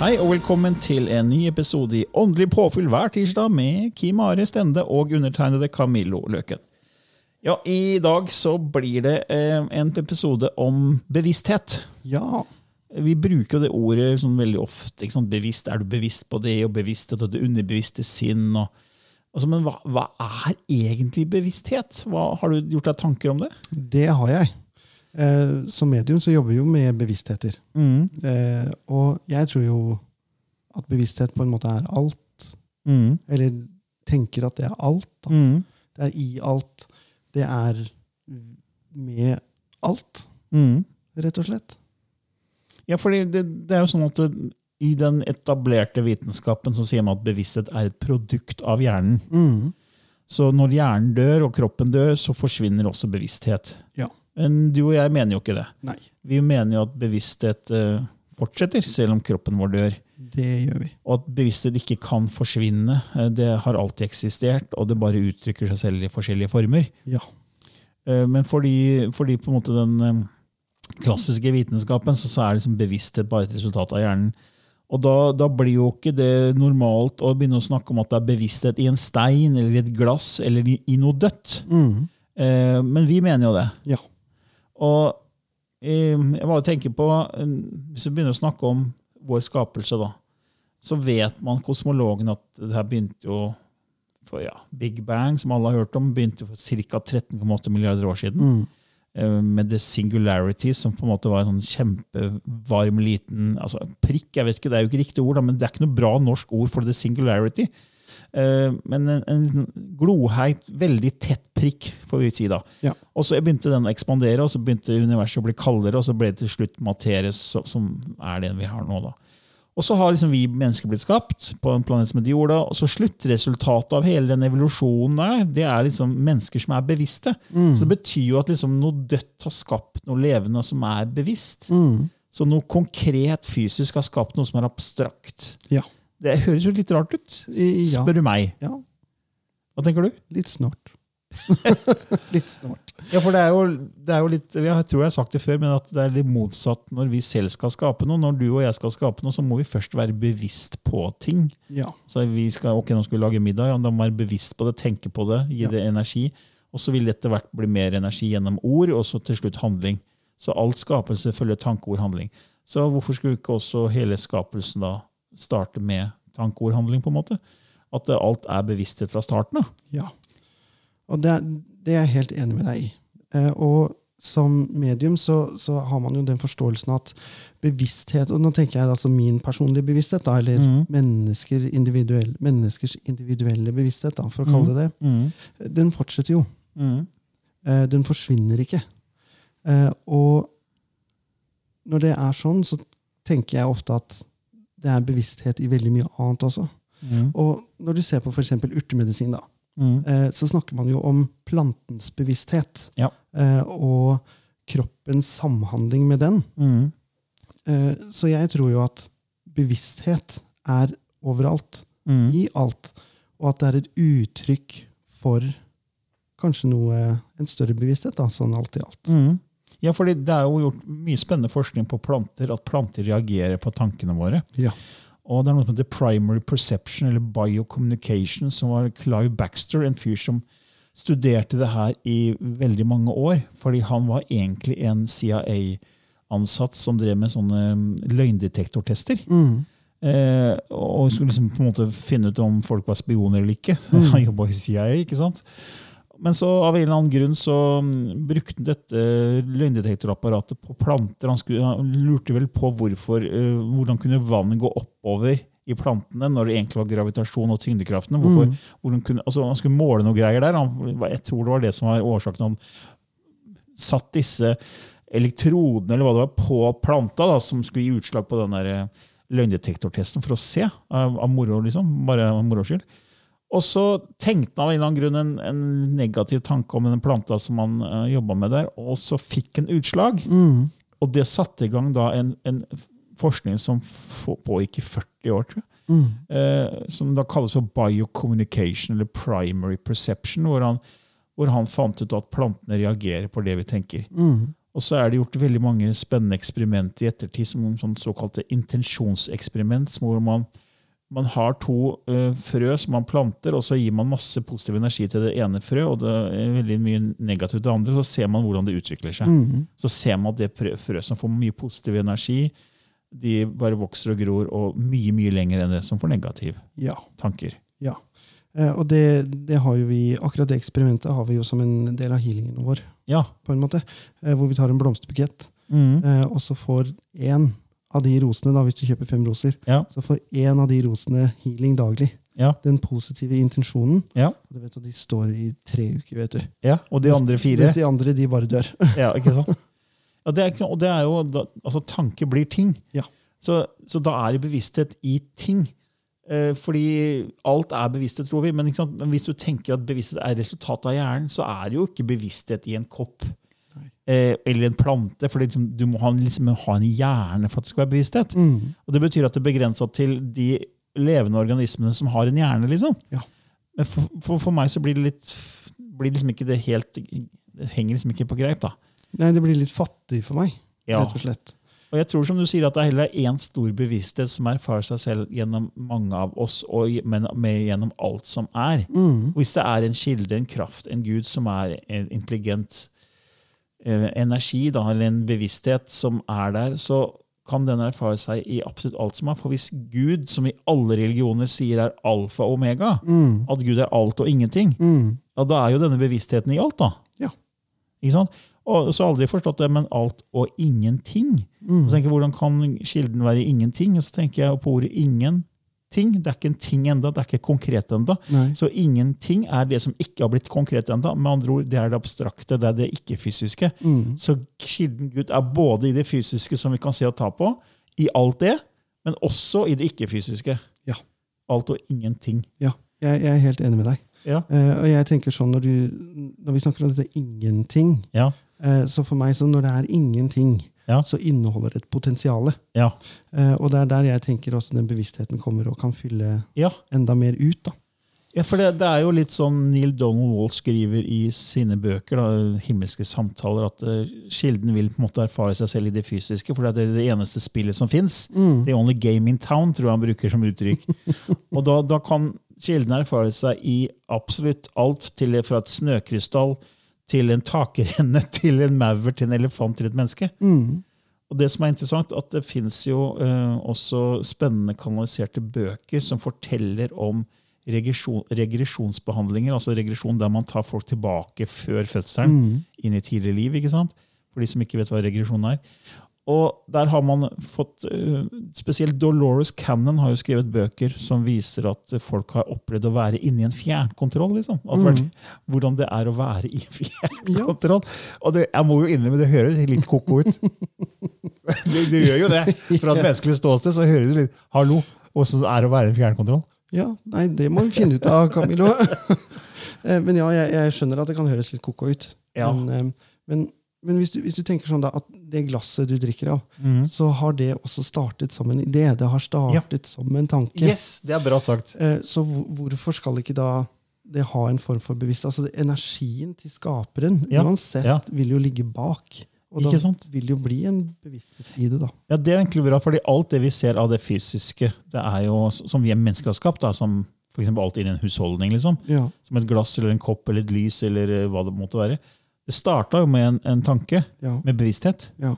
Hei og velkommen til en ny episode i Åndelig påfyll hver tirsdag med Kim Are Stende og undertegnede Camillo Løken. Ja, I dag så blir det eh, en episode om bevissthet. Ja. Vi bruker jo det ordet sånn veldig ofte. Ikke sant? Bevisst, Er du bevisst på det, og bevissthet og det underbevisste sinn? Og, altså, men hva, hva er egentlig bevissthet? Hva, har du gjort deg tanker om det? Det har jeg. Eh, som medium så jobber vi jo med bevisstheter. Eh, og jeg tror jo at bevissthet på en måte er alt. Eller tenker at det er alt. Da. Det er i alt. Det er med alt, rett og slett. Ja, for det, det er jo sånn at det, I den etablerte vitenskapen så sier man at bevissthet er et produkt av hjernen. Så når hjernen dør og kroppen dør, så forsvinner også bevissthet. Ja. Men du og jeg mener jo ikke det. Nei, Vi mener jo at bevissthet eh, fortsetter, selv om kroppen vår dør. det gjør vi. Og at bevissthet ikke kan forsvinne. Eh, Det har alltid eksistert, og det bare uttrykker seg selv i forskjellige former. Ja. Eh, Men fordi, fordi på en måte den klassiske vitenskapen, så, så er liksom bevissthet bare et resultat av hjernen. Og da, da blir jo ikke det normalt å begynne å snakke om at det er bevissthet i en stein eller i et glass eller i, i noe dødt. Eh, men vi mener jo det. Ja. Og eh, jeg bare tenker på, eh, hvis vi begynner å snakke om vår skapelse, da, så vet man kosmologen at det her begynte jo for ja, Big Bang, som alle har hørt om, begynte for ca. 13,8 milliarder år siden. Mm. Med the singularity, som på en måte var en sånn kjempevarm liten altså prikk. jeg vet ikke, Det er jo ikke riktig ord, da, men det er ikke noe bra norsk ord for the singularity. Eh, Men en, en gloheit, veldig tett prikk, får vi si da. Ja. Og så begynte den å ekspandere, og så begynte universet å bli kaldere, og så ble det til slutt materie, som er den vi har nå. da. Og så har liksom vi mennesker blitt skapt på en planet som heter jorda, og så sluttresultatet av hele den evolusjonen der, det er liksom mennesker som er bevisste. Så det betyr jo at liksom noe dødt har skapt noe levende som er bevisst. Så noe konkret fysisk har skapt noe som er abstrakt. Ja. Det høres jo litt rart ut, spør du meg. ja. Hva tenker du? Litt snart. litt snart. Ja, for det er, jo, det er jo litt Jeg tror jeg har sagt det før, men at det er litt motsatt når vi selv skal skape noe. Når du og jeg skal skape noe, så må vi først være bevisst på ting. Ja. Så vi skal, ok, nå skal vi lage middag, ja, da må vi være bevisst på det, tenke på det, gi Ja. det energi. Og så vil det etter hvert bli mer energi gjennom ord, og så til slutt handling. Så alt skapelse følger tanke, ord, handling. Så hvorfor skulle ikke også hele skapelsen da starte med tanke, ord, handling, på en måte? At alt er bevissthet fra starten av. Ja. Og det, det er jeg helt enig med deg i. Eh, og som medium så, så har man jo den forståelsen at bevissthet Og nå tenker jeg altså min personlige bevissthet, da, eller mennesker individuell, menneskers individuelle bevissthet, da, for å kalle det det. Den fortsetter jo. Eh, den forsvinner ikke. Eh, og når det er sånn, så tenker jeg ofte at det er bevissthet i veldig mye annet også. Og når du ser på f.eks. urtemedisin, da, eh, så snakker man jo om plantens bevissthet. Ja. eh, og kroppens samhandling med den. Eh, så jeg tror jo at bevissthet er overalt, i alt, og at det er et uttrykk for kanskje noe, en større bevissthet, da, sånn alt i alt. Ja, fordi det er jo gjort mye spennende forskning på planter, at planter reagerer på tankene våre. Ja. Og det er noe som heter primary perception, eller biocommunication, som var Clive Baxter, en fyr som studerte det her i veldig mange år. Fordi han var egentlig en CIA-ansatt som drev med sånne løgndetektortester. Eh, og skulle liksom på en måte finne ut om folk var spioner eller ikke. Han jobba i CIA, ikke sant? Men så av en eller annen grunn så mm, brukte han dette løgndetektorapparatet på planter. Han, skulle, han lurte vel på hvorfor, eh, hvordan kunne vannet gå oppover i plantene når det egentlig var gravitasjon og tyngdekraftene. Hvorfor, hvordan kunne, altså han skulle måle noe greier der. Han, jeg tror det var det som var årsaken. Han satt disse elektrodene eller hva det var, på planta da, som skulle gi utslag på den eh, løgndetektortesten for å se, av, av moro, liksom. Bare av moro skyld. Og så tenkte han av en eller annen grunn en, en negativ tanke om den planta som han uh, jobba med der, og så fikk han utslag. Og det satte i gang da en, en forskning som pågikk i 40 år, tror jeg. Eh, som da kalles for biocommunication, eller primary perception, hvor han, hvor han fant ut at plantene reagerer på det vi tenker. Og så er det gjort veldig mange spennende eksperimenter i ettertid, som sånn såkalte intensjonseksperiment, hvor man, man har to uh, frø som man planter, og så gir man masse positiv energi til det ene frø, og det er veldig mye negativt til det andre, så ser man hvordan det utvikler seg. Så ser man at det frø, som får mye positiv energi, de bare vokser og gror, og mye, mye lenger enn det som får negativ Ja. tanker. ja. Eh, og det, det har jo vi, akkurat det eksperimentet har vi jo som en del av healingen vår, Ja. på en måte. Eh, hvor vi tar en blomsterbukett, Mm. eh, og så får én av de rosene, da, hvis du kjøper fem roser, Ja. så får én av de rosene healing daglig. Ja. Den positive intensjonen. Ja. Og du vet at de står i tre uker, vet du. ja. Og de andre fire Mens de andre, de bare dør. Ja, ikke sant? Ja, det er, og det er jo, da, altså Tanke blir ting. Ja. Så, så da er det bevissthet i ting. Eh, fordi alt er bevissthet, tror vi. Men, men hvis du tenker at bevissthet er resultatet av hjernen, så er det jo ikke bevissthet i en kopp. Eh, eller en plante. For liksom, du må ha, en- liksom, ha en hjerne for at det skal være bevissthet. Og Det betyr at det er begrensa til de levende organismene som har en hjerne. liksom. Ja. Men for, for, for meg så blir det litt blir liksom ikke det helt Det henger liksom ikke på greip. da. Nei, det blir litt fattig for meg, Ja. rett og slett. Og jeg tror som du sier at det er heller én stor bevissthet som erfarer seg selv gjennom mange av oss, og, men med gjennom alt som er. Hvis det er en kilde, en kraft, en gud som er en intelligent eh, energi, da, eller en bevissthet som er der, så kan den erfare seg i absolutt alt som er. For hvis Gud, som i alle religioner sier er alfa og omega, at Gud er alt og ingenting, ja, da er jo denne bevisstheten i alt, da. Ja. Ikke sant? Og så har jeg aldri forstått det, men alt og ingenting. Så tenker jeg, Hvordan kan kilden være ingenting? Og så tenker jeg på ordet ingenting. Det er ikke en ting enda, det er ikke konkret enda. Nei. Så ingenting er det som ikke har blitt konkret enda. Med andre ord, det er det abstrakte, det er det ikke-fysiske. Så kilden Gud er både i det fysiske som vi kan se og ta på, i alt det, men også i det ikke-fysiske. Ja. Alt og ingenting. Ja, jeg, jeg er helt enig med deg. Ja. Uh, og jeg tenker sånn når, du, når vi snakker om dette ingenting, Ja. uh, så for meg så når det er ingenting, Ja. så inneholder det et potensial. Ja. Eh, og det er der jeg tenker også den bevisstheten kommer og kan fylle ja. enda mer ut. da. Ja, for det, det er jo litt sånn Neil Donald Wall skriver i sine bøker, da, 'Himmelske samtaler', at eh, kilden vil på en måte erfare seg selv i det fysiske, for det er det eneste spillet som fins. The only game in town, tror jeg han bruker som uttrykk. Og da, da kan kilden erfare seg i absolutt alt, til, fra et snøkrystall til en takrenne, til en maur, til en elefant, til et menneske. Og det som er interessant, at det fins jo eh, også spennende kanaliserte bøker som forteller om regresjon, regresjonsbehandlinger, altså regresjon der man tar folk tilbake før fødselen, inn i tidligere liv, ikke sant? for de som ikke vet hva regresjon er. Og der har man fått, eh, Spesielt Dolores Cannon har jo skrevet bøker som viser at folk har opplevd å være inne i en fjernkontroll. Liksom. Vært- Hvordan det er å være i en fjernkontroll. Og det, jeg må jo innrømme, det høres litt ko-ko ut. du, du, gjør jo det. Fra et menneskelig ståsted så hører du litt Hallo, åssen er det å være i en fjernkontroll? Ja, nei, det må vi finne ut av, Camillo. Eh, men ja, jeg, jeg skjønner at det kan høres litt koko ut. Ja. Men, eh, men, men hvis, du, hvis du tenker sånn da, at det glasset du drikker av, mm. så har det også startet som en idé. Det har startet som en tanke. Yes, det er bra sagt. Eh, Så hvorfor skal ikke da det ha en form for bevissthet? Altså Energien til skaperen Ja, uansett ja. vil jo ligge bak. Og da sant? vil det jo bli en bevissthet i det. da. Ja, Det er egentlig bra, fordi alt det vi ser av det fysiske, det er jo, som vi mennesker har skapt, da, som for alt inni en husholdning. liksom. Ja. Som et glass eller en kopp eller et lys eller eh, hva det måtte være. Det starta jo med en, en tanke, Ja. med bevissthet. Ja.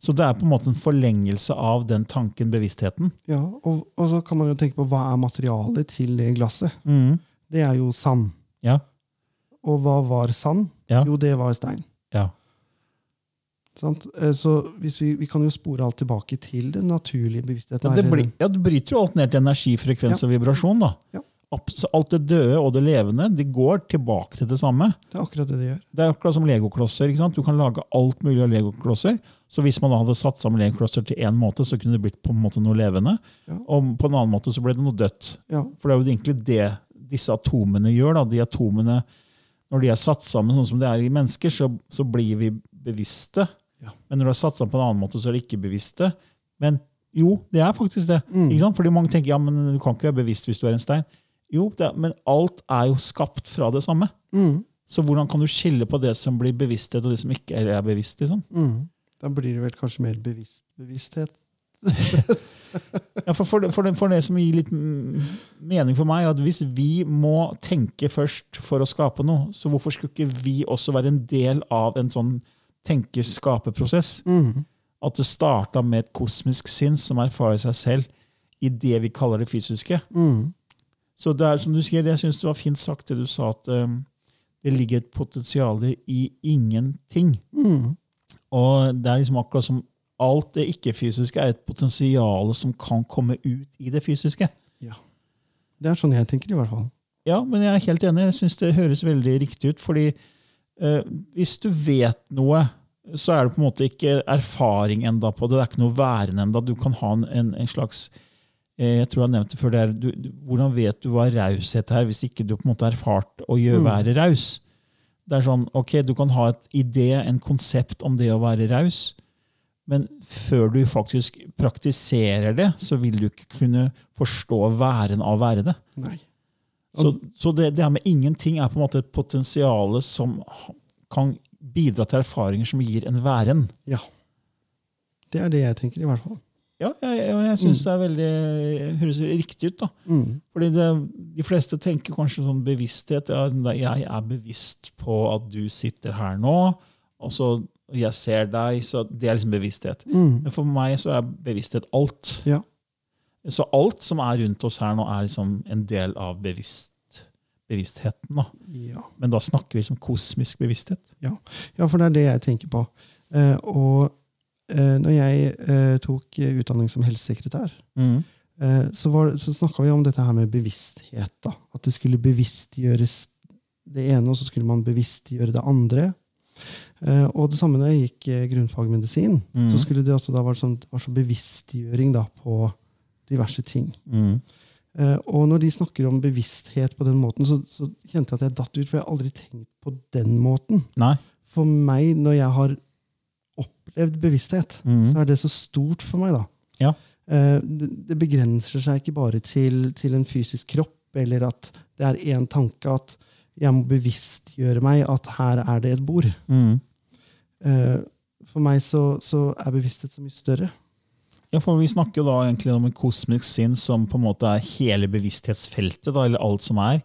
Så det er på en måte en forlengelse av den tanken, bevisstheten. ja. Og, og så kan man jo tenke på hva er materialet til det glasset. Mm. Det er jo sand. Ja. Og hva var sand? Ja. Jo, det var stein. ja. Sant? Eh, Så hvis vi, vi kan jo spore alt tilbake til den naturlige bevisstheten. Ja, det, blir, ja, det bryter jo alt ned til energi, frekvens og vibrasjon. da. Ja. Alt det døde og det levende de går tilbake til det samme. Det er akkurat det det gjør. Det er akkurat som legoklosser. ikke sant? Du kan lage alt mulig av legoklosser. Så hvis man da hadde satt sammen legoklosser til én måte, så kunne det blitt på en måte noe levende. Ja. Og på en annen måte så ble det noe dødt. Ja. For det er jo egentlig det disse atomene gjør. da. De atomene, Når de er satt sammen sånn som det er i mennesker, så, så blir vi bevisste. Ja. Men når de er satt sammen på en annen måte, så er det ikke bevisste. Men jo, det er faktisk det. Mm. Fordi mange tenker ja, men du kan ikke være bevisst hvis du er en stein. Jo, er, men alt er jo skapt fra det samme. Mm. Så hvordan kan du skille på det som blir bevissthet, og det som ikke er bevisst? liksom? Mm. Da blir det vel kanskje mer bevisst, bevissthet. Ja, for, for, for, det, for det som gir litt mening for meg, er at hvis vi må tenke først for å skape noe, så hvorfor skulle ikke vi også være en del av en sånn tenke-skape-prosess? Mm. At det starta med et kosmisk sinn som erfarer seg selv i det vi kaller det fysiske. Mm. Så det er som du sier, jeg syns det var fint sagt det du sa, at um, det ligger et potensial i ingenting. Mm. Og det er liksom akkurat som alt det ikke-fysiske er et potensial som kan komme ut i det fysiske. Ja. Det er sånn jeg tenker, i hvert fall. Ja, men jeg er helt enig. Jeg syns det høres veldig riktig ut. fordi uh, hvis du vet noe, så er det på en måte ikke erfaring enda på det. Det er ikke noe værende enda. Du kan ha en, en, en slags jeg tror jeg har nevnt det før, det er, du, du, Hvordan vet du hva raushet er, hvis ikke du på en måte har erfart å gjøre, være raus? Det er sånn, ok, Du kan ha et idé, en konsept om det å være raus, men før du faktisk praktiserer det, så vil du ikke kunne forstå væren av å være det. Nei. Så, så det, det her med ingenting er på en måte et potensial som kan bidra til erfaringer som gir en væren. Ja. Det er det jeg tenker, i hvert fall. Ja, jeg, jeg, jeg syns det er veldig, høres riktig ut. da. Mm. Fordi det, De fleste tenker kanskje sånn bevissthet. Ja, jeg er bevisst på at du sitter her nå, og så jeg ser deg. så Det er liksom bevissthet. Mm. Men for meg så er bevissthet alt. Ja. Så alt som er rundt oss her nå, er liksom en del av bevisst, bevisstheten. da. Ja. Men da snakker vi som kosmisk bevissthet. Ja. ja, for det er det jeg tenker på. Eh, og når jeg eh, tok eh, utdanning som helsesekretær, eh, så, var, så snakka vi om dette her med bevissthet. da. At det skulle bevisstgjøres det ene, og så skulle man bevisstgjøre det andre. Eh, og det samme når jeg gikk eh, grunnfagmedisin, Mm. så skulle det også da være sånn, var sånn bevisstgjøring da, på diverse ting. Eh, og når de snakker om bevissthet på den måten, så, så kjente jeg at jeg datt ut, for jeg har aldri tenkt på den måten. Nei. For meg, når jeg har bevissthet, mm. så er det så stort for meg, da. Ja. Eh, det, det begrenser seg ikke bare til, til en fysisk kropp, eller at det er én tanke at jeg må bevisstgjøre meg at her er det et bord. Mm. for meg så, så er bevissthet så mye større. Ja, for Vi snakker jo da egentlig om en kosmisk sinn som på en måte er hele bevissthetsfeltet, da, eller alt som er.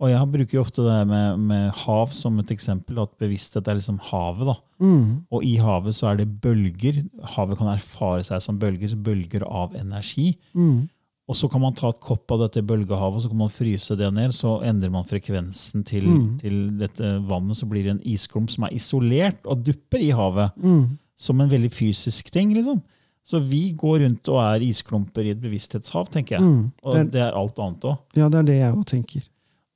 Og jeg bruker jo ofte det med, med hav som et eksempel, at bevissthet er liksom havet. da. Mm. Og i havet så er det bølger. Havet kan erfare seg som bølger, bølger av energi. Mm. Og så kan man ta et kopp av dette bølgehavet, og så kan man fryse det ned. Så endrer man frekvensen til, Mm. til dette vannet, så blir det en isklump som er isolert og dupper i havet. Mm. Som en veldig fysisk ting. liksom. Så vi går rundt og er isklumper i et bevissthetshav, tenker jeg. Mm. Og Det- det er alt annet òg. Ja, det er det jeg òg tenker.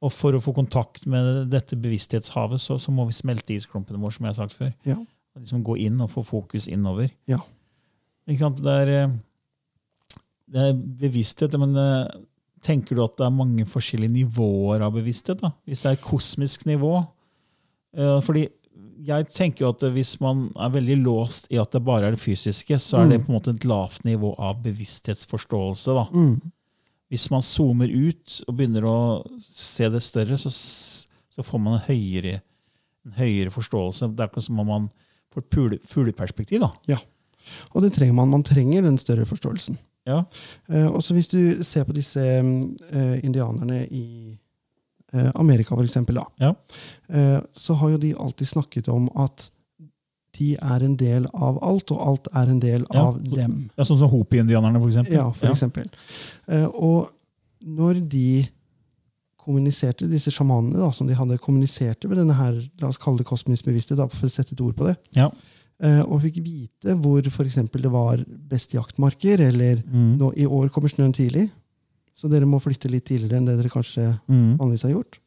Og for å få kontakt med dette bevissthetshavet, så, så må vi smelte isklumpene våre, som jeg har sagt før. Ja. Og liksom Gå inn og få fokus innover. Ja. Ikke sant? Det er, eh, det er bevissthet, men eh, tenker du at det er mange forskjellige nivåer av bevissthet? da? Hvis det er et kosmisk nivå? Eh, Fordi jeg tenker jo at hvis man er veldig låst i at det bare er det fysiske, så er det på en måte et lavt nivå av bevissthetsforståelse. da. Mm. Hvis man zoomer ut og begynner å se det større, så, så får man en høyere, en høyere forståelse. Det er ikke som om man får et fugleperspektiv. da. Ja. Og det trenger man. Man trenger den større forståelsen. Ja. Eh, også hvis du ser på disse eh, indianerne i eh, Amerika, for eksempel, da, Ja. eh, så har jo de alltid snakket om at de er en del av alt, og alt er en del Ja, av så- dem. Ja, sånn som Hopi-indianerne, for eksempel. Ja, for eksempel. Eh, og når de kommuniserte, disse sjamanene da, som de hadde kommuniserte med denne her, la oss kalle det kosmisk bevissthet, da, for å sette et ord på det, Ja. eh, og fikk vite hvor for eksempel det var best jaktmarker, eller Mm. nå, i år kommer snøen tidlig, så dere må flytte litt tidligere enn det dere kanskje Mm. vanligvis har gjort,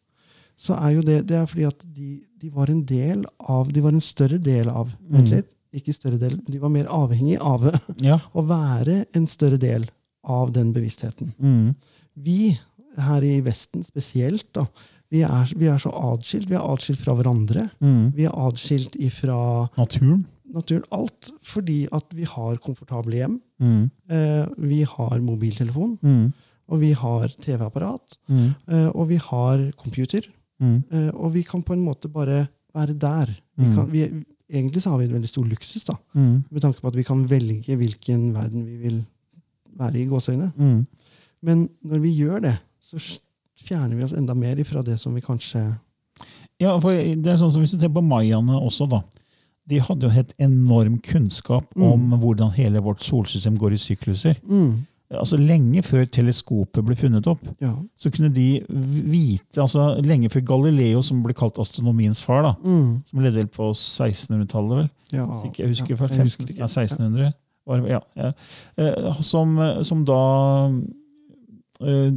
så er jo det, det er fordi at de, de var en del av, de var en større del av, vent Mm. litt, ikke større del, de var mer avhengig av Ja. å være en større del av den bevisstheten. Mm. Vi her i Vesten spesielt, da, vi er, vi er så adskilt. Vi er adskilt fra hverandre. Mm. Vi er adskilt ifra Naturen. naturen. Alt fordi at vi har komfortable hjem. Mm. Eh, vi har mobiltelefon, Mm. og vi har TV-apparat, Mm. eh, og vi har computer. Mm. Eh, og vi kan på en måte bare være der. Vi Mm. kan, vi, egentlig så har vi en veldig stor luksus, da, Mm. med tanke på at vi kan velge hvilken verden vi vil være i. gåsøgne. Mm. Men når vi gjør det, så fjerner vi oss enda mer ifra det som vi kanskje Ja, for det er sånn som Hvis du ser på mayaene også, da. De hadde jo helt enorm kunnskap om hvordan hele vårt solsystem går i sykluser. mm, Altså Lenge før teleskopet ble funnet opp, Ja. så kunne de vite altså Lenge før Galileo, som ble kalt astronomiens far, da, Mm, som levde vel på 1600-tallet, vel? ja, ikke jeg husker ja, fra jeg 15, ja, 1600. Var, ja. Eh, Som, som da eh,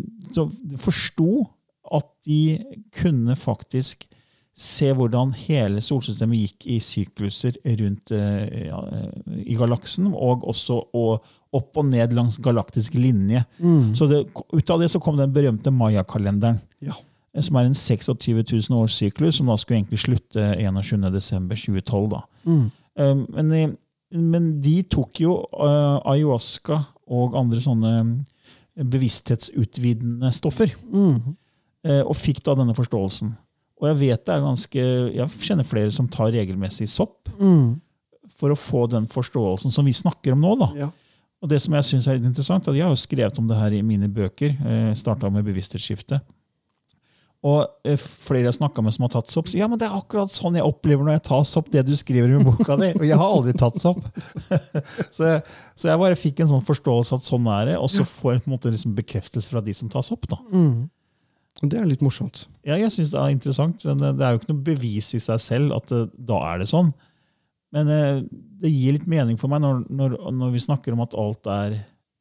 forsto at de kunne faktisk se hvordan hele solsystemet gikk i sykluser rundt eh, ja, eh, i galaksen, og også og opp og ned langs galaktisk linje. Mm, Så det, ut av det så kom den berømte Maya-kalenderen ja. eh, som er en 26 000 års syklus, som da skulle egentlig slutte 21.12.2012. da. Mm, Men, men de tok jo uh, ayahuasca og andre sånne bevissthetsutvidende stoffer, mm, Uh, og fikk da denne forståelsen. Og jeg vet det er ganske, jeg kjenner flere som tar regelmessig sopp mm, for å få den forståelsen som vi snakker om nå. da. ja. Og det som jeg synes er interessant, er at jeg har jo skrevet om det her i mine bøker. Eh, Starta med bevissthetsskifte. Og eh, flere jeg har snakka med som har tatt sopp, sier ja, men det er akkurat sånn jeg opplever når jeg tar sopp, det du skriver i boka di. Og jeg har aldri tatt sopp. så, så jeg bare fikk en sånn forståelse at sånn er det, og så får jeg på en måte liksom bekreftelse fra de som tar sopp. da. Mm. Det er litt morsomt. Ja, jeg syns det er interessant, men eh, det er jo ikke noe bevis i seg selv at det, da er det sånn. Men eh, det gir litt mening for meg når, når, når vi snakker om at alt er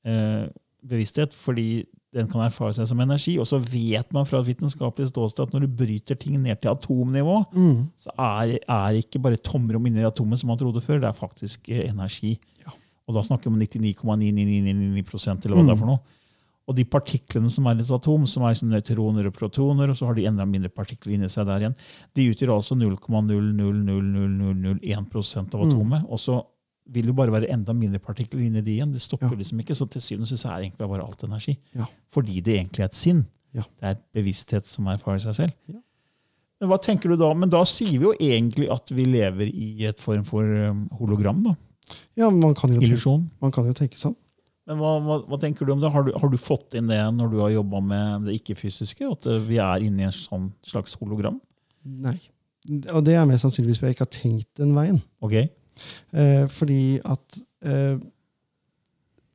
eh, bevissthet, fordi den kan erfare seg som energi. Og så vet man fra et vitenskapelig ståsted at når du bryter ting ned til atomnivå, Mm, så er, det ikke bare tomrom inni atomet som man trodde før, det er faktisk eh, energi. Ja. Og da snakker vi om 99,9999 eller hva det er for noe. Og de partiklene som er i et atom, som er nøytroner og protoner, og så har de enda mindre partikler inni seg der igjen, de utgjør altså 0,0000001% av atomet. Og så vil det bare være enda mindre partikler inni de igjen. Det stopper Ja. liksom ikke. Så til syvende og sist er egentlig bare alt energi. Ja. Fordi det egentlig er et sinn. Ja. Det er et bevissthet som erfarer seg selv. Men hva tenker du da? Men da sier vi jo egentlig at vi lever i et form for um, hologram. da. Ja, man kan, jo tenke, man kan jo tenke sånn. Men hva, hva, hva tenker du om det? Har du, har du fått inn det når du har jobba med det ikke-fysiske? At eh, vi er inne i en sånn slags hologram? Nei. Og det er mest sannsynligvis fordi jeg ikke har tenkt den veien. Ok? Eh, fordi at eh,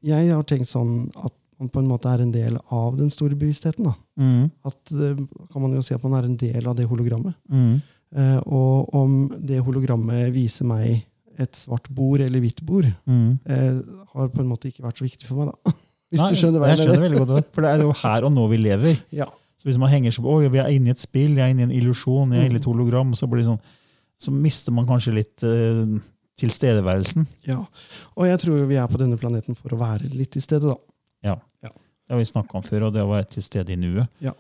Jeg har tenkt sånn at man på en måte er en del av den store bevisstheten. da. Mm. At eh, kan man jo si at man er en del av det hologrammet. Mm. Eh, og om det hologrammet viser meg et svart bord eller hvitt bord, Mm. eh, har på en måte ikke vært så viktig for meg, da. Hvis Nei, du skjønner hva jeg jeg skjønner veldig godt. For det er jo her og nå vi lever. Ja. Så hvis man henger seg på vi er inne i et spill, jeg er inne i en illusjon, jeg er inne i et Mm. hologram, så, blir det sånn, så mister man kanskje litt eh, tilstedeværelsen. ja. Og jeg tror vi er på denne planeten for å være litt til stede, da. Ja. Ja. Det har vi snakka om før, og det å være til stede i nuet. Ja.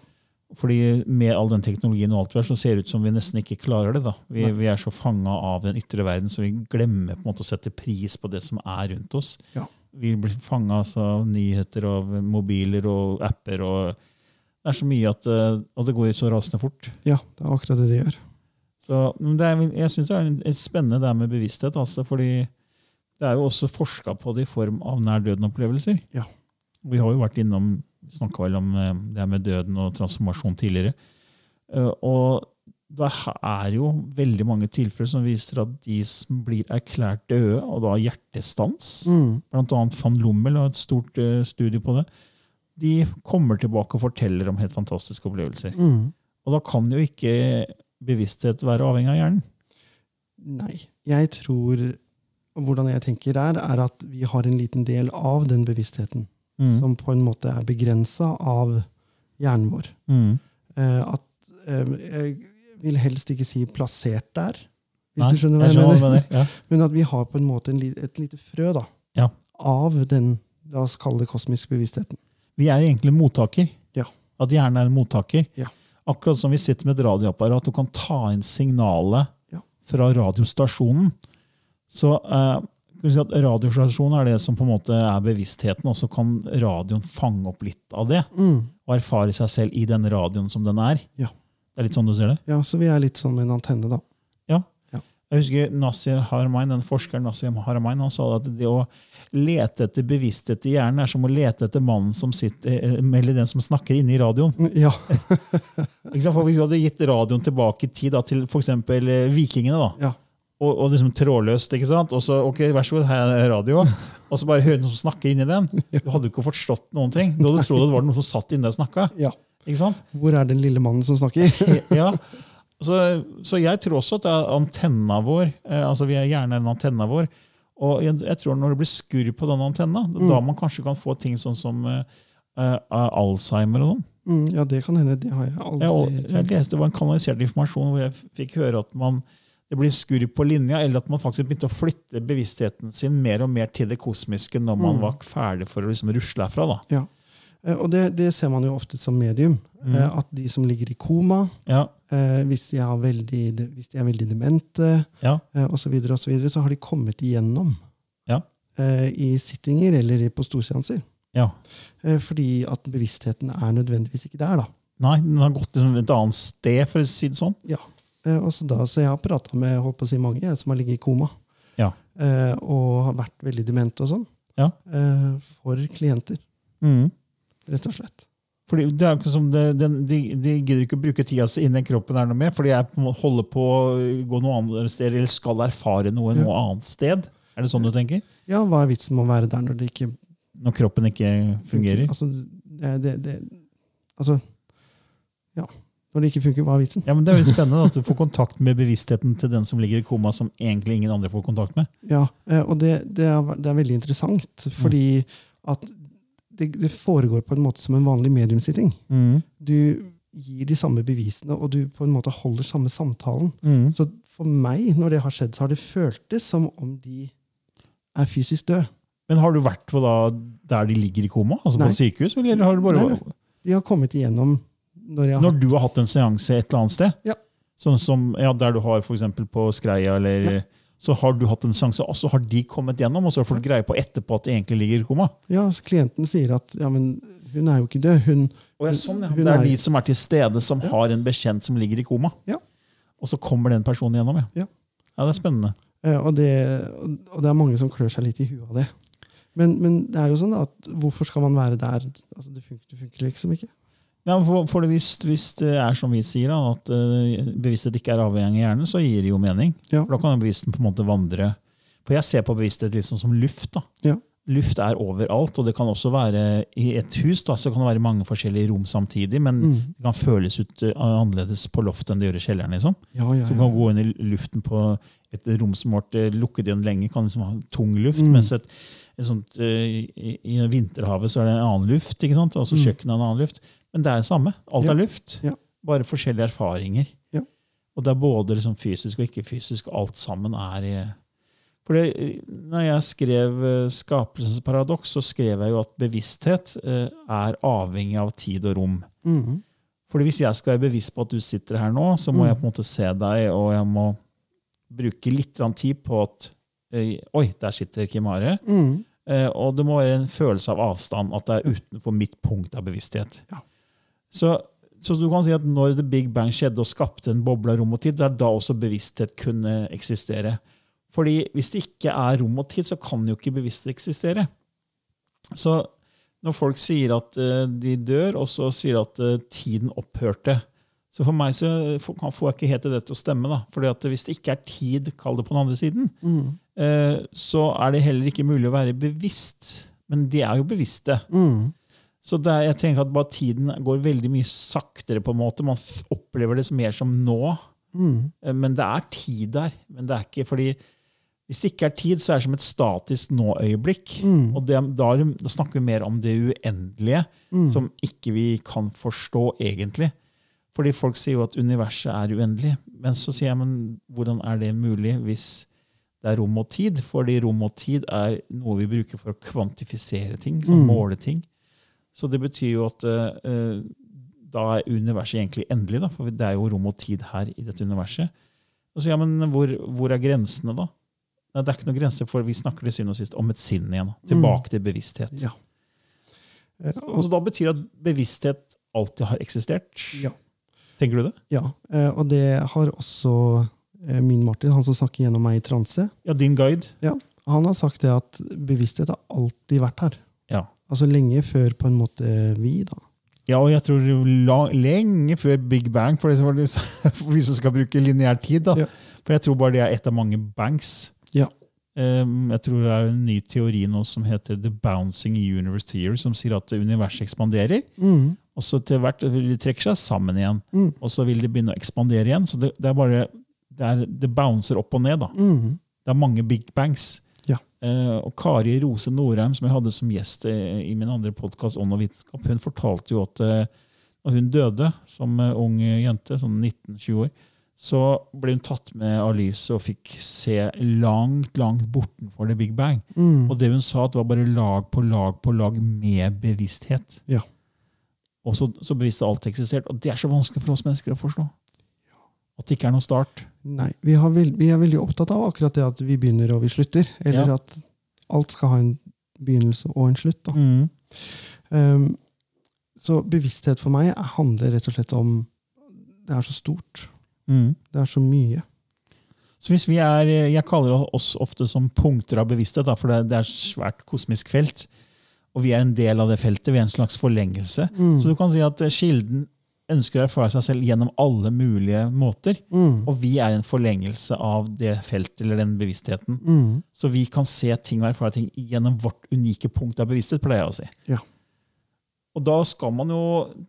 Fordi med all den teknologien og alt vi har, så ser det ut som vi nesten ikke klarer det. da. Vi, vi er så fanga av den ytre verden, så vi glemmer på en måte å sette pris på det som er rundt oss. Ja. Vi blir fanga av nyheter og mobiler og apper. og Det er så mye at eh, Og det går så rasende fort. Ja, det er akkurat det det gjør. Så, men det er, jeg syns det er en- spennende det med bevissthet. Altså, fordi det er jo også forska på det i form av nær døden-opplevelser. Ja. Vi har jo vært innom snakka vel om eh, det her med døden og transformasjon tidligere. Eh, Og det er jo veldig mange tilfeller som viser at de som blir erklært døde, og da hjertestans, Mm. annet van Lommel har et stort eh, studie på det, de kommer tilbake og forteller om helt fantastiske opplevelser. Mm. Og da kan jo ikke bevissthet være avhengig av hjernen. Nei. Jeg tror Hvordan jeg tenker der, er at vi har en liten del av den bevisstheten Mm. som på en måte er begrensa av hjernen vår. Mm. Eh, at eh, Jeg vil helst ikke si plassert der, hvis Nei, du skjønner hva jeg, mener. mener. Ja. Men at vi har på en måte en, et lite frø da, Ja. av den la oss kalle det kosmiske bevisstheten. Vi er egentlig mottaker. Ja. At hjernen er en mottaker. Ja. Akkurat som vi sitter med et radioapparat og kan ta inn signalet fra radiostasjonen. Så eh, radiostasjonen er det som på en måte er bevisstheten, og så kan radioen fange opp litt av det. Mm. Og erfare seg selv i den radioen som den er. Ja. Det er litt sånn du ser det? Ja, Så vi er litt sånn med en antenne, da. Ja. Ja. Jeg husker Nasir Haramain, den forskeren Nasir Haramain, han sa at det å lete etter bevissthet i hjernen er som å lete etter mannen som sitter, eh, eller den som snakker inne i radioen. Mm, Ja. For Hvis du hadde gitt radioen tilbake i tid da, til f.eks. vikingene, da, ja. Og, og liksom trådløst, ikke sant? og så ok, vær så god, her er radio, og så bare høre noen som snakker inni den, du hadde ikke forstått noen ting. Du hadde trodd det var noen som satt inne og snakka. ja. Ikke sant? Hvor er den lille mannen som snakker? Ja. Så, så jeg tror også at det er antenna vår, eh, altså vi er gjerne en antenna vår, og jeg, jeg tror når det blir skurr på den antenna, da man kanskje kan få ting sånn som uh, uh, Alzheimer og sånn. Mm, ja, det kan hende. Det har jeg aldri Jeg, jeg leste det var en kanalisert informasjon hvor jeg fikk høre at man, det blir skurr på linja, eller at man faktisk begynte å flytte bevisstheten sin mer og mer til det kosmiske når man var ferdig for å liksom rusle herfra. da. Ja. Eh, Og det, det ser man jo ofte som medium. Mm. eh, At de som ligger i koma, Ja, eh, hvis, de veldig, hvis de er veldig demente ja, osv., så, videre, og så, videre, så har de kommet igjennom ja, i sittinger eller på storseanser. ja. Fordi at bevisstheten er nødvendigvis ikke der. da. Nei, den har gått til et annet sted, for å si det sånn. Ja. Eh, Og så, da, så jeg har prata med holdt på å si mange som har ligget i koma Ja. eh, og har vært veldig demente og sånn, Ja. eh, for klienter, Mm. rett og slett. Fordi det er ikke som det, de, de, de gidder ikke å bruke tida si inni den kroppen er noe mer, fordi jeg holder på å gå noe annet sted, eller skal erfare noe noe annet sted. Er det sånn du tenker? Ja, hva er vitsen med å være der når det ikke Når kroppen ikke fungerer? Altså, det, det, det, altså Ja. Når det ikke funker, hva er vitsen? Ja, men Det er jo spennende at du får kontakt med bevisstheten til den som ligger i koma, som egentlig ingen andre får kontakt med. Ja, eh, Og det, det, er, det er veldig interessant, fordi at det, det foregår på en måte som en vanlig mediumsitting. Du gir de samme bevisene, og du på en måte holder samme samtalen. Så for meg, når det har skjedd, så har det føltes som om de er fysisk døde. Men har du vært på da, der de ligger i koma? Altså Nei. på sykehus? Eller har du bare, Nei, nei. De har kommet igjennom når jeg har Når du har hatt en seanse et eller annet sted? Ja. Sånn som ja, der du har eksempel på Skreia, eller så har du hatt en seanse, og så har de kommet gjennom, og så har folk greie på etterpå at de egentlig ligger i koma? Ja, så klienten sier at ja, men hun er jo ikke død. Hun, Og jeg, sånn, ja. hun Det er de som er til stede, som har en bekjent som ligger i koma. Ja. Og så kommer den personen gjennom. Ja, Ja. ja det er spennende. Eh, Og det, og det er mange som klør seg litt i huet av det. Men, men det er jo sånn at hvorfor skal man være der? Altså, det, funker, det funker liksom ikke. Ja, for, for det hvis, hvis det er som vi sier, da, at uh, bevissthet ikke er avhengig av hjernen, så gir det jo mening. Ja. For Da kan bevisstheten på en måte vandre. For jeg ser på bevissthet litt sånn som luft. da. Ja. Luft er overalt, og det kan også være i et hus. da, så kan det være mange forskjellige rom samtidig, men Mm. det kan føles ut eh, annerledes på loftet enn det gjør i kjelleren. liksom. Ja, ja, Så du kan gå inn i luften på et rom som har vært eh, lukket igjen lenge, kan liksom ha tung luft. Mm. Mens et, sånt, eh, i, i vinterhavet så er det en annen luft. ikke sant? Altså Kjøkkenet er en annen luft. Men det er det samme. Alt Mm. Er luft. Ja. Bare forskjellige erfaringer. Og det er både liksom fysisk og ikke-fysisk. Alt sammen er i for eh, når jeg skrev eh, 'Skapelsens paradoks', så skrev jeg jo at bevissthet eh, er avhengig av tid og rom. Mhm. Fordi hvis jeg skal være bevisst på at du sitter her nå, så må Mm. jeg på en måte se deg, og jeg må bruke litt tid på at Oi, der sitter Kim Are. Eh, og det må være en følelse av avstand, at det er utenfor mitt punkt av bevissthet. Ja. Så, så du kan si at når The Big Bang skjedde og skapte en boble av rom og tid, det er da også bevissthet kunne eksistere. Fordi hvis det ikke er rom og tid, så kan jo ikke bevissthet eksistere. Så når folk sier at eh, de dør, og så sier at eh, tiden opphørte. Så for meg så får jeg ikke helt det til å stemme. da. Fordi at hvis det ikke er tid, kall det på den andre siden, mm. så er det heller ikke mulig å være bevisst. Men de er jo bevisste. Mm. Så det jeg tenker at bare tiden går veldig mye saktere. på en måte. Man opplever det mer som nå. Mm. Eh, Men det er tid der. Men det er ikke fordi hvis det ikke er tid, så er det som et statisk nå-øyeblikk. Mm. Og det, da, da snakker vi mer om det uendelige, Mm. som ikke vi kan forstå egentlig. Fordi folk sier jo at universet er uendelig. Men så sier jeg, men hvordan er det mulig hvis det er rom og tid? Fordi rom og tid er noe vi bruker for å kvantifisere ting, sånn Mm. måle ting. Så det betyr jo at eh, da er universet egentlig endelig, da, for det er jo rom og tid her i dette universet. Og så, ja, men hvor, hvor er grensene, da? Nei, det er ikke noen grenser, for vi snakker til syvende og sist om et sinn igjen. da. Tilbake til bevissthet. Ja. Eh, Og så da betyr det at bevissthet alltid har eksistert. Ja. Tenker du det? Ja, eh, og det har også eh, min Martin, han som snakker gjennom meg i transe. Ja, din guide. Ja, han har sagt det at bevissthet har alltid vært her. Altså lenge før på en måte vi, da. Ja, og jeg tror lenge før Big Bang, for, det for vi som skal bruke lineær tid. da. Ja. For jeg tror bare det er ett av mange banks. Ja. Um, jeg tror det er en ny teori nå som heter The Bouncing Universe Theory, som sier at universet ekspanderer. Mm. Og så til hvert de trekke seg sammen igjen. Mm. Og så vil det begynne å ekspandere igjen. Så det, det er bare det, er, det bouncer opp og ned. da. Mm. Det er mange big bangs. Eh, og Kari Rose Norheim, som jeg hadde som gjest i min andre podkast, Ånd og vitenskap, hun fortalte jo at eh, når hun døde som eh, ung jente, sånn 19-20 år, så ble hun tatt med av lyset og fikk se langt, langt bortenfor det big bang. Mm. Og det hun sa, at det var bare lag på lag på lag med bevissthet. Ja. Og så, så bevisste alt eksistert. Og det er så vanskelig for oss mennesker å forstå. At det ikke er noe start. Nei, vi, har vel, vi er veldig opptatt av akkurat det at vi begynner og vi slutter. Eller Ja. at alt skal ha en begynnelse og en slutt. Mm. Um, så bevissthet for meg handler rett og slett om Det er så stort. Mm. Det er så mye. Så hvis vi er, Jeg kaller oss ofte som punkter av bevissthet, da, for det, det er et svært kosmisk felt. Og vi er en del av det feltet. Vi er en slags forlengelse. Mm. Så du kan si at Kilden ønsker å erfare seg selv gjennom alle mulige måter. Mm. Og vi er en forlengelse av det feltet eller den bevisstheten. Mm. Så vi kan se ting og erfare ting gjennom vårt unike punkt av bevissthet. pleier jeg å si. Ja. Og da skal man jo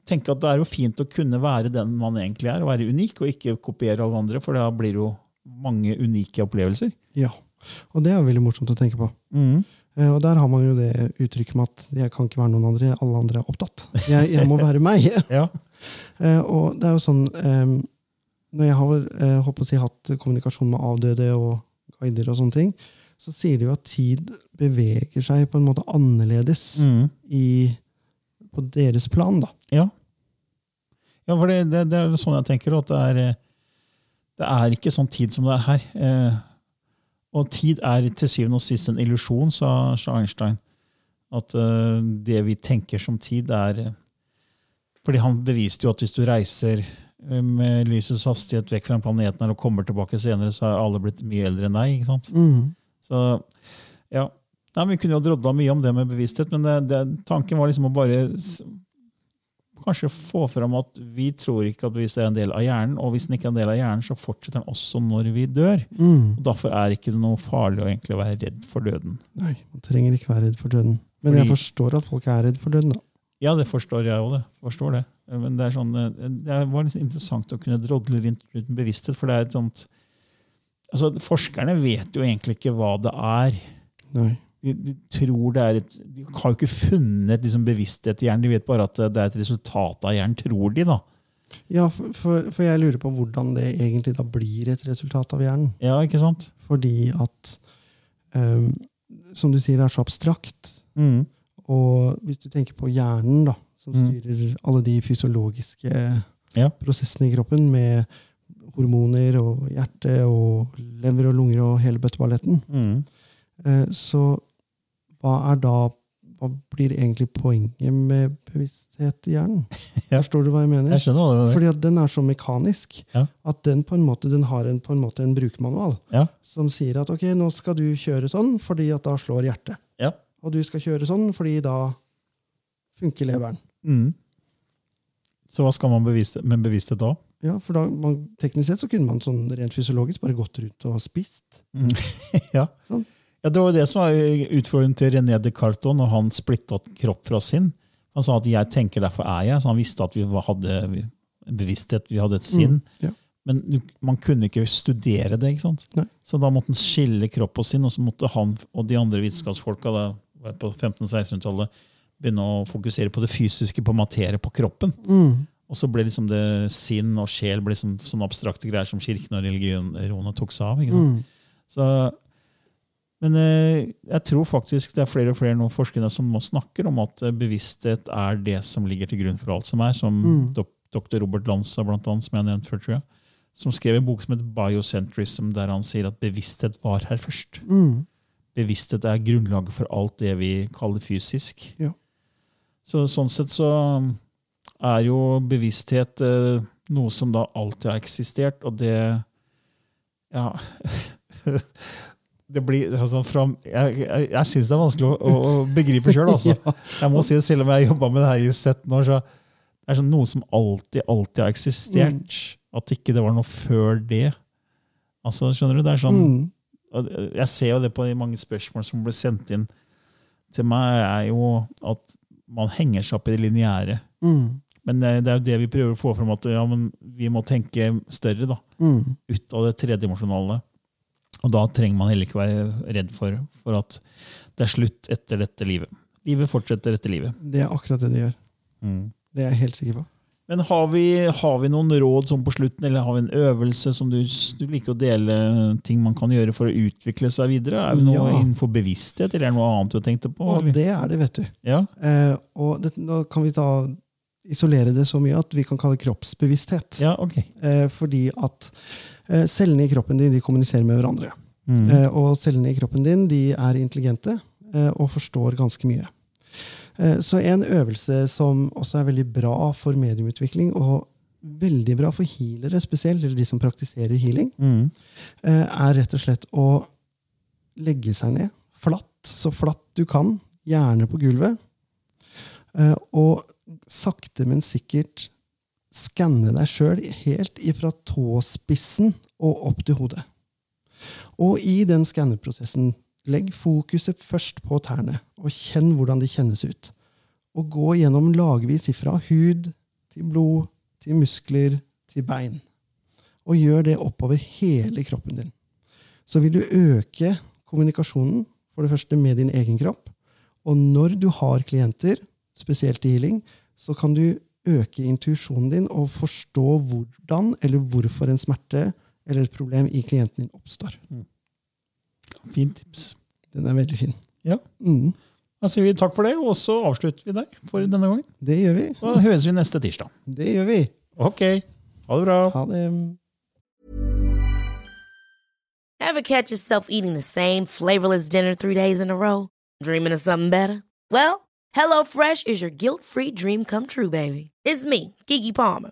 tenke at det er jo fint å kunne være den man egentlig er, og være unik, og ikke kopiere alle andre, for da blir det jo mange unike opplevelser. Ja. Og det er veldig morsomt å tenke på. Mm. Og der har man jo det uttrykket med at jeg kan ikke være noen andre, alle andre er opptatt. Jeg, jeg må være meg. Ja. Eh, og det er jo sånn Når jeg har eh, å si, hatt kommunikasjon med avdøde og guider, og sånne ting, så sier de jo at tid beveger seg på en måte annerledes Mm. i, på deres plan. da. Ja. ja, for det, det, det er sånn jeg tenker, at det er, det er ikke sånn tid som det er her. Eh, og tid er til syvende og sist en illusjon, sa, sa Einstein. At eh, det vi tenker som tid, er Fordi han beviste jo at hvis du reiser eh, med lysets hastighet vekk fra planeten her og kommer tilbake senere, så er alle blitt mye eldre enn deg. ikke sant? Mm. Så ja, Nei, Vi kunne jo drodla mye om det med bevissthet, men det, det, tanken var liksom å bare kanskje få fram at vi tror ikke at bevissthet er en del av hjernen, og hvis den ikke er en del av hjernen, så fortsetter den også når vi dør. Mm. Og Derfor er det ikke noe farlig å egentlig være redd for døden. Nei, man trenger ikke være redd for døden. Men jeg forstår at folk er redd for døden. da. Ja, det forstår jeg òg. Det. Forstår det. Men det, er sånn, eh, det var litt interessant å kunne drodle rundt uten bevissthet, for det er et sånt altså, Forskerne vet jo egentlig ikke hva det er. Nei. de, de tror det er et, de har jo ikke funnet liksom, bevissthet i hjernen. De vet bare at det er et resultat av hjernen, tror de. da. Ja, for, for, for jeg lurer på hvordan det egentlig da blir et resultat av hjernen. Ja, ikke sant? Fordi at, um, som du sier, det er så abstrakt. Mm. Og hvis du tenker på hjernen, da, som Mm. styrer alle de fysiologiske Ja. prosessene i kroppen, med hormoner og hjerte og lever og lunger og hele bøtteballetten, Mm. eh, så hva er da hva blir egentlig poenget med bevissthet i hjernen? Ja. Forstår du hva jeg mener? Jeg skjønner hva du mener. Fordi at den er så mekanisk Ja. at den på en måte den har en, på en, måte en brukermanual Ja. som sier at ok, nå skal du kjøre sånn fordi at da slår hjertet. Ja. Og du skal kjøre sånn fordi da funker leveren. Mm. Så hva skal man bevise med bevissthet da? Ja, for da, man, Teknisk sett så kunne man sånn rent fysiologisk bare gått rundt og spist. ja. Sånn. ja, Det var jo det som var utfordringen til René Descartes når han splitta kropp fra sinn. Han sa at 'jeg tenker, derfor er jeg'. Så han visste at vi hadde bevissthet, vi hadde et sinn. Ja. Men man kunne ikke studere det. ikke sant? Nei. Så da måtte han skille kropp og sinn, og så måtte han og de andre vitenskapsfolka på 1500-1600-tallet begynne å fokusere på det fysiske, på materie, på kroppen. Mm. Og så ble liksom det sinn og sjel ble liksom sånne abstrakte greier som kirken og religionen tok seg av. ikke sant? Mm. Så, men eh, jeg tror faktisk det er flere og flere nå forskere som nå snakker om at eh, bevissthet er det som ligger til grunn for alt som er, som Mm. dok dr. Robert Lanza, blant annet, som jeg nevnte før, tror jeg, som skrev en bok som heter Biocentrism, der han sier at bevissthet var her først. Mm. Bevissthet er grunnlaget for alt det vi kaller fysisk. Ja. Så sånn sett så er jo bevissthet eh, noe som da alltid har eksistert, og det Ja. Det blir altså, fra, Jeg, jeg, jeg syns det er vanskelig å, å, å begripe sjøl. Altså. Jeg må si det, selv om jeg har jobba med det her i 17 år, så det er sånn noe som alltid, alltid har eksistert. At ikke det var noe før det. Altså, skjønner du? Det er sånn, Mm. Jeg ser jo det på de mange spørsmål som blir sendt inn til meg, er jo at man henger seg opp i det lineære. Mm. Men det, det er jo det vi prøver å få fram, at ja, men vi må tenke større. da, Mm. Ut av det tredimensjonale. Og da trenger man heller ikke være redd for, for at det er slutt etter dette livet. Livet fortsetter etter livet. Det er akkurat det det gjør. Det er jeg helt sikker på. Men har vi, har vi noen råd sånn på slutten, eller har vi en øvelse som du, du liker å dele ting man kan gjøre for å utvikle seg videre? Er det noe Ja. innenfor bevissthet, eller er det noe annet du har tenkt på? Og det er det, vet du. Ja? Eh, og det, nå kan vi ta, isolere det så mye at vi kan kalle det kroppsbevissthet. ja, ok. Eh, fordi at eh, cellene i kroppen din de kommuniserer med hverandre. Mm. Eh, og cellene i kroppen din de er intelligente eh, og forstår ganske mye. Eh, så en øvelse som også er veldig bra for mediumutvikling, og veldig bra for healere spesielt, eller de som praktiserer healing, Mm. eh, er rett og slett å legge seg ned flatt, så flatt du kan, gjerne på gulvet, eh, og sakte, men sikkert skanne deg sjøl helt ifra tåspissen og opp til hodet. Og i den skanneprosessen, legg fokuset først på tærne, og kjenn hvordan de kjennes ut. Og gå gjennom lagvis ifra hud til blod, til muskler, til bein. Og gjør det oppover hele kroppen din. Så vil du øke kommunikasjonen, for det første med din egen kropp. Og når du har klienter, spesielt i healing, så kan du øke intuisjonen din og forstå hvordan eller hvorfor en smerte eller et problem i klienten din oppstår. Fint tips. Den er veldig fin. Ja. Mm, Da sier vi takk for det, og så avslutter vi der for denne gangen. det gjør vi. Da høres vi neste tirsdag. Det gjør vi. Ok. Ha det bra. Ha det. Ever catch yourself eating the same flavorless dinner three days in a row? Dreaming of something better? Well, HelloFresh is your guilt-free dream come true, baby. It's me, Kiki Palmer.